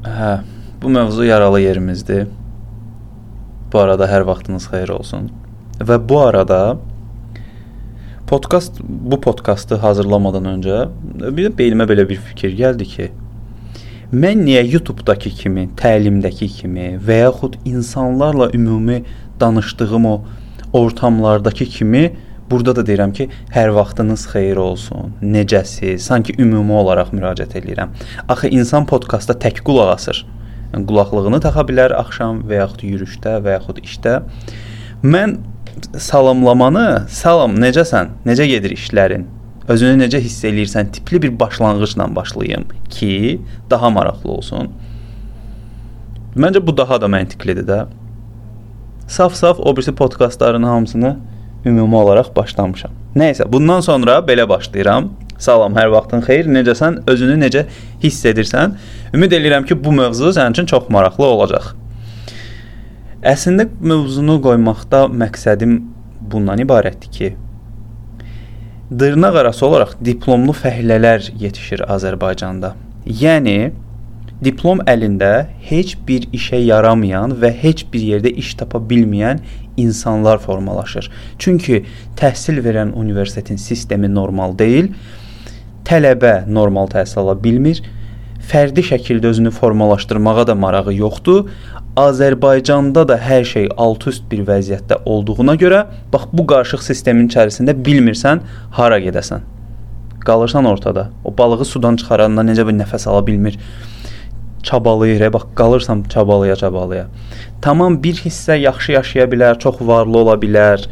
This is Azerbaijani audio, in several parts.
Hə, bu mövzu yaralı yerimizdir. Bu arada hər vaxtınız xeyir olsun. Və bu arada podkast bu podkastı hazırlamadan öncə bir beynimə belə bir fikir gəldi ki, mən niyə YouTube-dakı kimi, təlimdəki kimi və yaxud insanlarla ümumi danışdığım o ortamlardakı kimi burada da deyirəm ki, hər vaxtınız xeyir olsun. Necəsiz? Sanki ümumi olaraq müraciət edirəm. Axı insan podkastda tək qulaq asır qulaqlığını taxa bilər axşam və yaxud yürüşdə və yaxud işdə. Mən salamlamanı, salam, necəsən? Necə gedir işlərin? Özünü necə hiss eləyirsən? Tipli bir başlanğıcla başlayım ki, daha maraqlı olsun. Məncə bu daha da məntiqlidir də. Saf-saf o birisi podkastların hamısını ümumi olaraq başlamışam. Nəysə, bundan sonra belə başlayıram. Salam, hər vaxtın xeyir. Necəsən? Özünü necə hiss edirsən? Ümid edirəm ki, bu mövzu sənin üçün çox maraqlı olacaq. Əslində mövzunu qoymaqda məqsədim bundan ibarətdir ki, dırnaq arası olaraq diplomlu fəhlələr yetişir Azərbaycanda. Yəni diplom əlində heç bir işə yaramayan və heç bir yerdə iş tapa bilməyən insanlar formalaşır. Çünki təhsil verən universitetin sistemi normal deyil tələbə normal təhsil ala bilmir. Fərdi şəkildə özünü formalaşdırmağa da marağı yoxdur. Azərbaycanda da hər şey alt-üst bir vəziyyətdə olduğuna görə, bax bu qarışıq sistemin içərisində bilmirsən hara gedəsən. Qalırsan ortada. O balığı sudan çıxaranda necə bir nəfəs ala bilmir. Çabalayır, bax qalırsam çabalaya çabalaya. Tamam bir hissə yaxşı yaşaya bilər, çox varlı ola bilər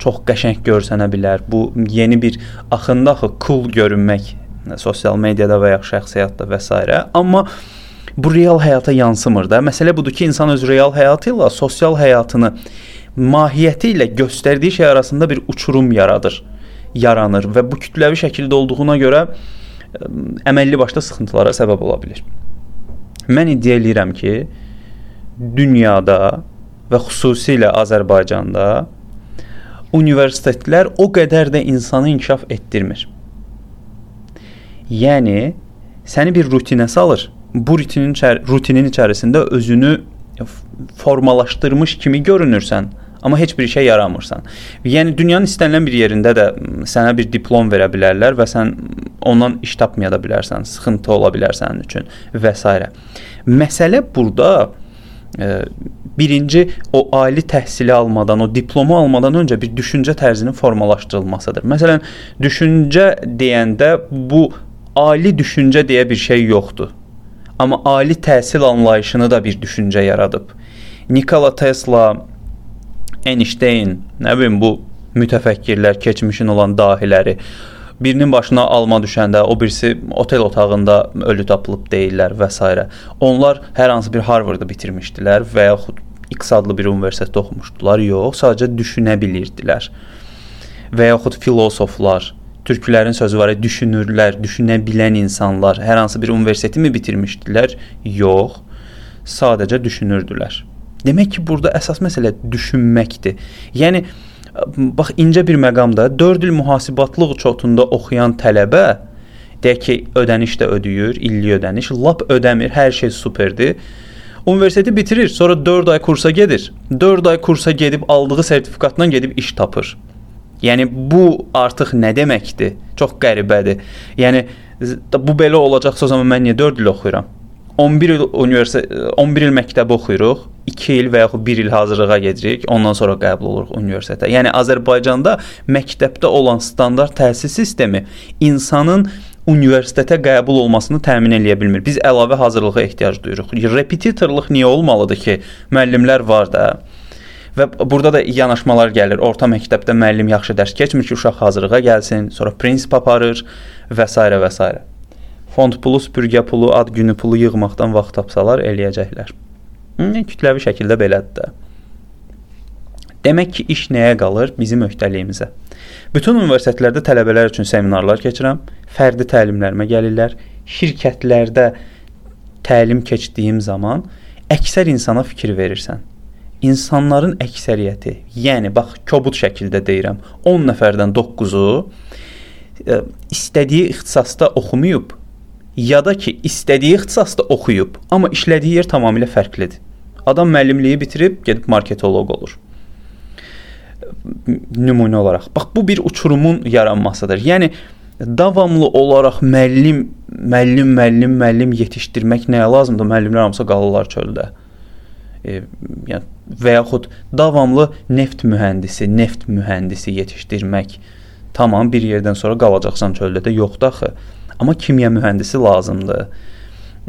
çox qəşəng görsənə bilər. Bu yeni bir axında axı cool görünmək sosial mediada və ya şəxsi həyatda və s. amma bu real həyata yansımır da. Məsələ budur ki, insan öz real həyatı ilə sosial həyatını mahiyyəti ilə göstərdiyi şey arasında bir uçurum yaradır, yaranır və bu kütləvi şəkildə olduğuna görə əməlli başda sıxıntılara səbəb ola bilər. Mən iddia eləyirəm ki, dünyada və xüsusilə Azərbaycanda universitetlər o qədər də insanı inkişaf etdirmir. Yəni səni bir rutinə salır. Bu rutinin rutinin içərisində özünü formalaşdırmış kimi görünürsən, amma heç bir işə yaramırsan. Yəni dünyanın istənilən bir yerində də sənə bir diplom verə bilərlər və sən ondan iş tapmaya da bilərsən, sıxıntı ola bilər sənin üçün və s. Məsələ burada e, birinci o ali təhsili almadan, o diplomu almadan öncə bir düşüncə tərzinin formalaşdırılmasıdır. Məsələn, düşüncə deyəndə bu ali düşüncə deyə bir şey yoxdur. Amma ali təhsil anlayışını da bir düşüncə yaradıb. Nikola Tesla, Einstein, nə bilim bu mütəfəkkirlər, keçmişin olan dahiləri birinin başına alma düşəndə, o birisi otel otağında ölü tapılıb deyirlər və s. Onlar hər hansı bir Harvardı bitirmişdilər və yaxud X adlı bir universitetdə oxumuşdular. Yox, sadəcə düşünə bilirdilər. Və yaxud filosoflar, türklərin sözü var, düşünürlər, düşünə bilən insanlar hər hansı bir universiteti mi bitirmişdilər? Yox, sadəcə düşünürdülər. Demək ki, burada əsas məsələ düşünməkdir. Yəni bax incə bir məqamda 4 il mühasibatlıq çotunda oxuyan tələbə deyək ki, ödəniş də ödəyir, illik ödəniş, lap ödəmir, hər şey superdir Universiteti bitirir, sonra 4 ay kursa gedir. 4 ay kursa gedib aldığı sertifikatla gedib iş tapır. Yəni bu artıq nə deməkdir? Çox qəribədir. Yəni bu belə olacaqsa o zaman mən niyə 4 il oxuyuram? 11 il universitet 11 il məktəb oxuyuruq, 2 il və yaxud 1 il hazırlığa gedirik, ondan sonra qəbul oluruq universitetə. Yəni Azərbaycanda məktəbdə olan standart təhsil sistemi insanın universitetə qəbul olmasını təmin eləyə bilmir. Biz əlavə hazırlığa ehtiyac duyuruq. Repetitorluq niyə olmalıdır ki, müəllimlər var da. Və burada da yanaşmalar gəlir. Orta məktəbdə müəllim yaxşı dərs keçmir ki, uşaq hazırlığa gəlsin, sonra prinsip aparır və s. və s. Fond pulu, süpürgə pulu, ad günü pulu yığmaqdan vaxt tapsalar eləyəcəklər. Kütləvi şəkildə belədir də. Demək ki, iş nəyə qalır? Bizim öhdəliyimizə. Bütün universitetlərdə tələbələr üçün seminarlar keçirəm. Fərdi təlimlərimə gəlirlər. Şirkətlərdə təlim keçdiyim zaman əksər insana fikir verirsən. İnsanların əksəriyyəti, yəni bax kobud şəkildə deyirəm, 10 nəfərdən 9-u e, istədiyi ixtisasda oxumayıb. ya da ki, istədiyi ixtisasda oxuyub, amma işlədiyi yer tamamilə fərqlidir. Adam müəllimliyi bitirib gedib marketoloq olur. Nümunə olaraq. Bax bu bir uçurumun yaranmasıdır. Yəni davamlı olaraq müəllim, müəllim, müəllim, müəllim yetişdirmək nəyə lazımdır? Müəllimlər hamısı qalırlar çöldə. E, yəni və yaxud davamlı neft mühəndisi, neft mühəndisi yetişdirmək. Tamam, bir yerdən sonra qalacaqsan çöldə də yoxdur axı. Amma kimya mühəndisi lazımdır.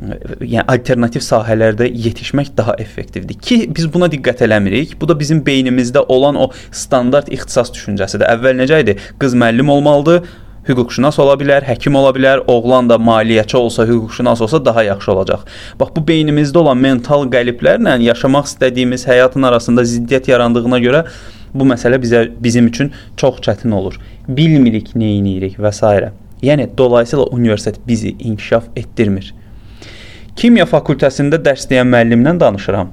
Yəni alternativ sahələrdə yetişmək daha effektivdir. Ki biz buna diqqət eləmirik. Bu da bizim beynimizdə olan o standart ixtisas düşüncəsidir. Əvvəl necə idi? Qız müəllim olmalıdır, hüquqşünas ola bilər, həkim ola bilər, oğlan da maliyyəçi olsa, hüquqşünas olsa daha yaxşı olacaq. Bax bu beynimizdə olan mental qəliblərlə yaşamaq istədiyimiz həyatın arasında ziddiyyət yarandığına görə bu məsələ bizə bizim üçün çox çətin olur. Bilmirik nə edirik və s. Yəni dolayısıyla universitet bizi inkişaf etdirmir. Kimya fakültəsində dərs deyən müəllimlə danışıram.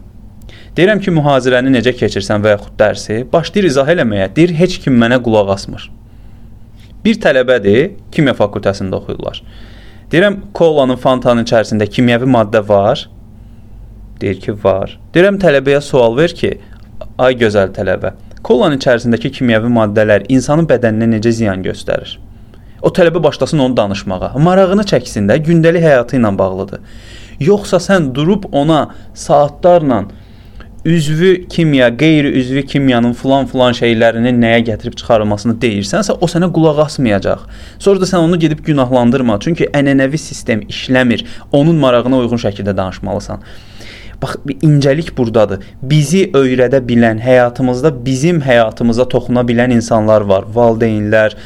Deyirəm ki, mühazirəni necə keçirsən və yaxud dərsi, başlayır izah eləməyə. Deyir, heç kim mənə qulaq asmır. Bir tələbədir, kimya fakültəsində oxuyurlar. Deyirəm, kolanın, fantanın içərisində kimyəvi maddə var? Deyir ki, var. Deyirəm, tələbəyə sual ver ki, ay gözəl tələbə, kolanın içərisindəki kimyəvi maddələr insanın bədəninə necə ziyan göstərir? O tələbə başlasın onu danışmağa. Marağını çəksin də, gündəlik həyatı ilə bağlıdır. Yoxsa sən durub ona saatlarla üzvü kimya, qeyri-üzvü kimyanın filan-filan şeylərini nəyə gətirib çıxarılmasını deyirsənsə, o sənə qulaq asmayacaq. Sonra da sən onu gedib günahlandırma, çünki ənənəvi sistem işləmir. Onun marağına uyğun şəkildə danışmalısan. Bax, incəlik burdadır. Bizi öyrədə bilən, həyatımızda bizim həyatımıza toxuna bilən insanlar var. Valideynlər,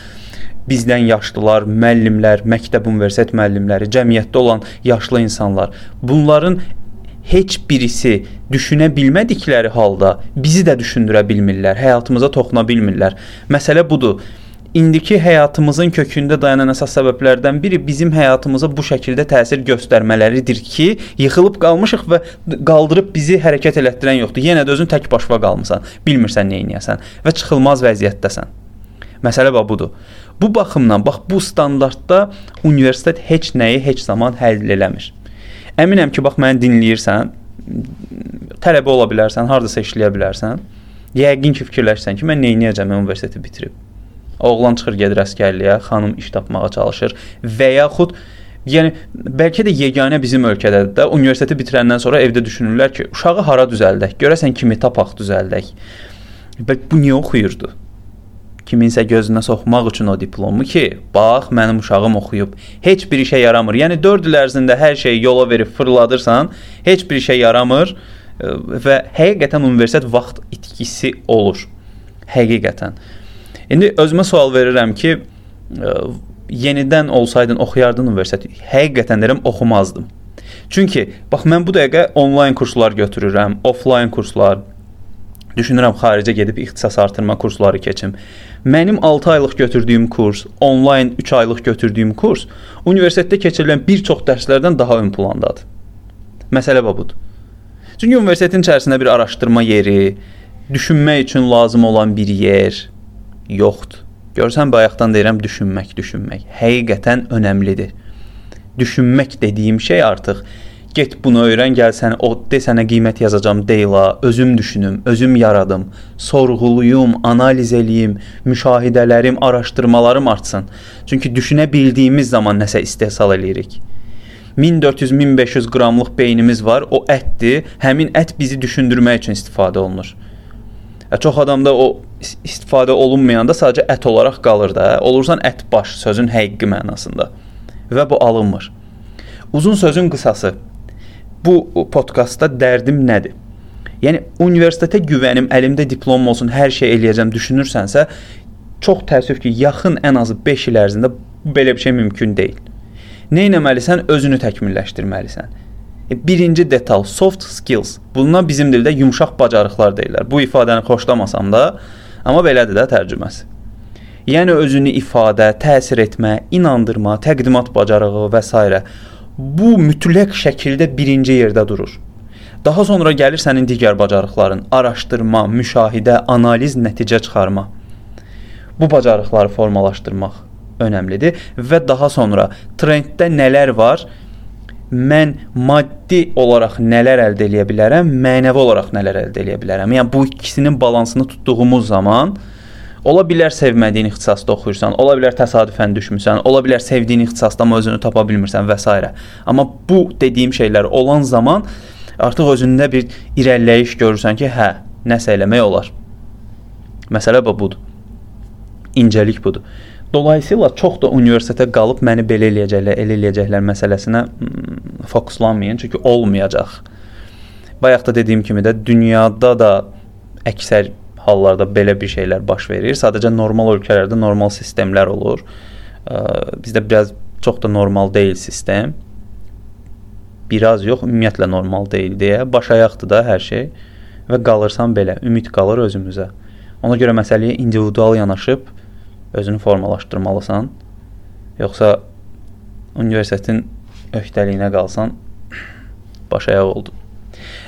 bizdən yaşlılar, müəllimlər, məktəb, universitet müəllimləri, cəmiyyətdə olan yaşlı insanlar. Bunların heç birisi düşünə bilmədikləri halda bizi də düşündürə bilmirlər, həyatımıza toxuna bilmirlər. Məsələ budur. İndiki həyatımızın kökündə dayanan əsas səbəblərdən biri bizim həyatımıza bu şəkildə təsir göstərmələridir ki, yıxılıb qalmışıq və qaldırıb bizi hərəkət elətdirən yoxdur. Yenə də özün tək başına qalmısan, bilmirsən nə edəsən və çıxılmaz vəziyyətdəsən. Məsələ bax budur. Bu baxımdan bax bu standartda universitet heç nəyi heç zaman həll eləmir. Əminəm ki, bax məni dinləyirsən, tələbə ola bilərsən, hardasa işləyə bilərsən. Yəqin ki, fikirləşsən ki, mən nə edəcəm, mən universiteti bitirib. Oğlan çıxır gedir əsgərliyə, xanım iş tapmağa çalışır və yaxud Yəni bəlkə də yeganə bizim ölkədədir də universiteti bitirəndən sonra evdə düşünürlər ki, uşağı hara düzəldək? Görəsən kimi tapaq düzəldək. Bəlkə bu niyə oxuyurdu? Kiminsə gözünə soxmaq üçün o diplomu ki, bax mənim uşağım oxuyub. Heç bir işə yaramır. Yəni 4 il ərzində hər şeyi yola verib fırladırsan, heç bir işə yaramır e, və həqiqətən universitet vaxt itkisi olur. Həqiqətən. İndi özümə sual verirəm ki, e, yenidən olsaydın oxuyardın universiteti. Həqiqətən deyirəm oxumazdım. Çünki bax mən bu dəqiqə onlayn kurslar götürürəm, offlayn kurslar. Düşünürəm xaricə gedib ixtisas artırma kursları keçim. Mənim 6 aylıq götürdüyüm kurs, onlayn 3 aylıq götürdüyüm kurs universitetdə keçirilən bir çox dərslərdən daha ön plandadır. Məsələ budur. Çünki universitetin içərisində bir araşdırma yeri, düşünmək üçün lazım olan bir yer yoxdur. Görsən bayaqdan deyirəm düşünmək, düşünmək. Həqiqətən önəmlidir. Düşünmək dediyim şey artıq get bunu öyrən, gəl sənə o de sənə qiymət yazacağam deyila, özüm düşünüm, özüm yaradım, sorğuluyum, analiz eləyim, müşahidələrim, araşdırmalarım artsın. Çünki düşünə bildiyimiz zaman nəsə istehsal eləyirik. 1400-1500 qramlıq beynimiz var, o ətdir. Həmin ət bizi düşündürmək üçün istifadə olunur. Çox adamda o istifadə olunmayanda sadəcə ət olaraq qalır da. Olursan ət baş sözün həqiqi mənasında. Və bu alınmır. Uzun sözün qısası bu podkastda dərdim nədir? Yəni universitetə güvənim, əlimdə diplomum olsun, hər şey eləyəcəm düşünürsənsə, çox təəssüf ki, yaxın ən azı 5 il ərzində belə bir şey mümkün deyil. Nə etməlisən? Özünü təkmilləşdirməlisən. E, birinci detal soft skills. Buna bizim dildə yumşaq bacarıqlar deyirlər. Bu ifadəni xoşlamasam da, amma belədir də tərcüməsi. Yəni özünü ifadə, təsir etmə, inandırma, təqdimat bacarığı və s bu mütləq şəkildə birinci yerdə durur. Daha sonra gəlir sənin digər bacarıqların: araşdırma, müşahidə, analiz, nəticə çıxarma. Bu bacarıqları formalaşdırmaq önəmlidir və daha sonra trenddə nələr var? mən maddi olaraq nələr əldə edə bilərəm, mənəvi olaraq nələr əldə edə bilərəm. Yəni bu ikisinin balansını tutduğumuz zaman Ola bilər sevmədiyin ixtisasda oxuyursan, ola bilər təsadüfən düşmüsən, ola bilər sevdiyin ixtisasda amma özünü tapa bilmirsən və s. Amma bu dediyim şeylər olan zaman artıq özündə bir irəliləyiş görürsən ki, hə, nəsə eləmək olar. Məsələ budur. İncəlik budur. Dolayısıyla çox da universitetə qalıb məni belə eləyəcəklər, elə eləyəcəklər məsələsinə hmm, fokuslanmayın, çünki olmayacaq. Bayaq da dediyim kimi də dünyada da əksər hallarda belə bir şeylər baş verir. Sadəcə normal ölkələrdə normal sistemlər olur. Bizdə biraz çox da normal deyil sistem. Biraz yox, ümumiyyətlə normal deyil deyə baş ayaqdır da hər şey və qalırsan belə, ümid qalır özümüzə. Ona görə məsələyə individual yanaşıb özünü formalaşdırmalısan. Yoxsa universitetin öhdəliyinə qalsan baş ayaq oldun.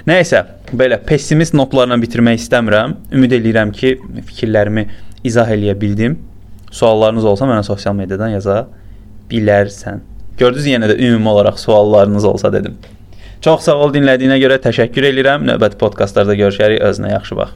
Nəysə, belə pessimist notlarla bitirmək istəmirəm. Ümid eləyirəm ki, fikirlərimi izah eləyə bildim. Suallarınız olsa mənə sosial mediadan yaza bilərsən. Gördünüz yenə də ümumi olaraq suallarınız olsa dedim. Çox sağ ol dinlədiyinə görə təşəkkür edirəm. Növbəti podkastlarda görüşərik. Özünə yaxşı bax.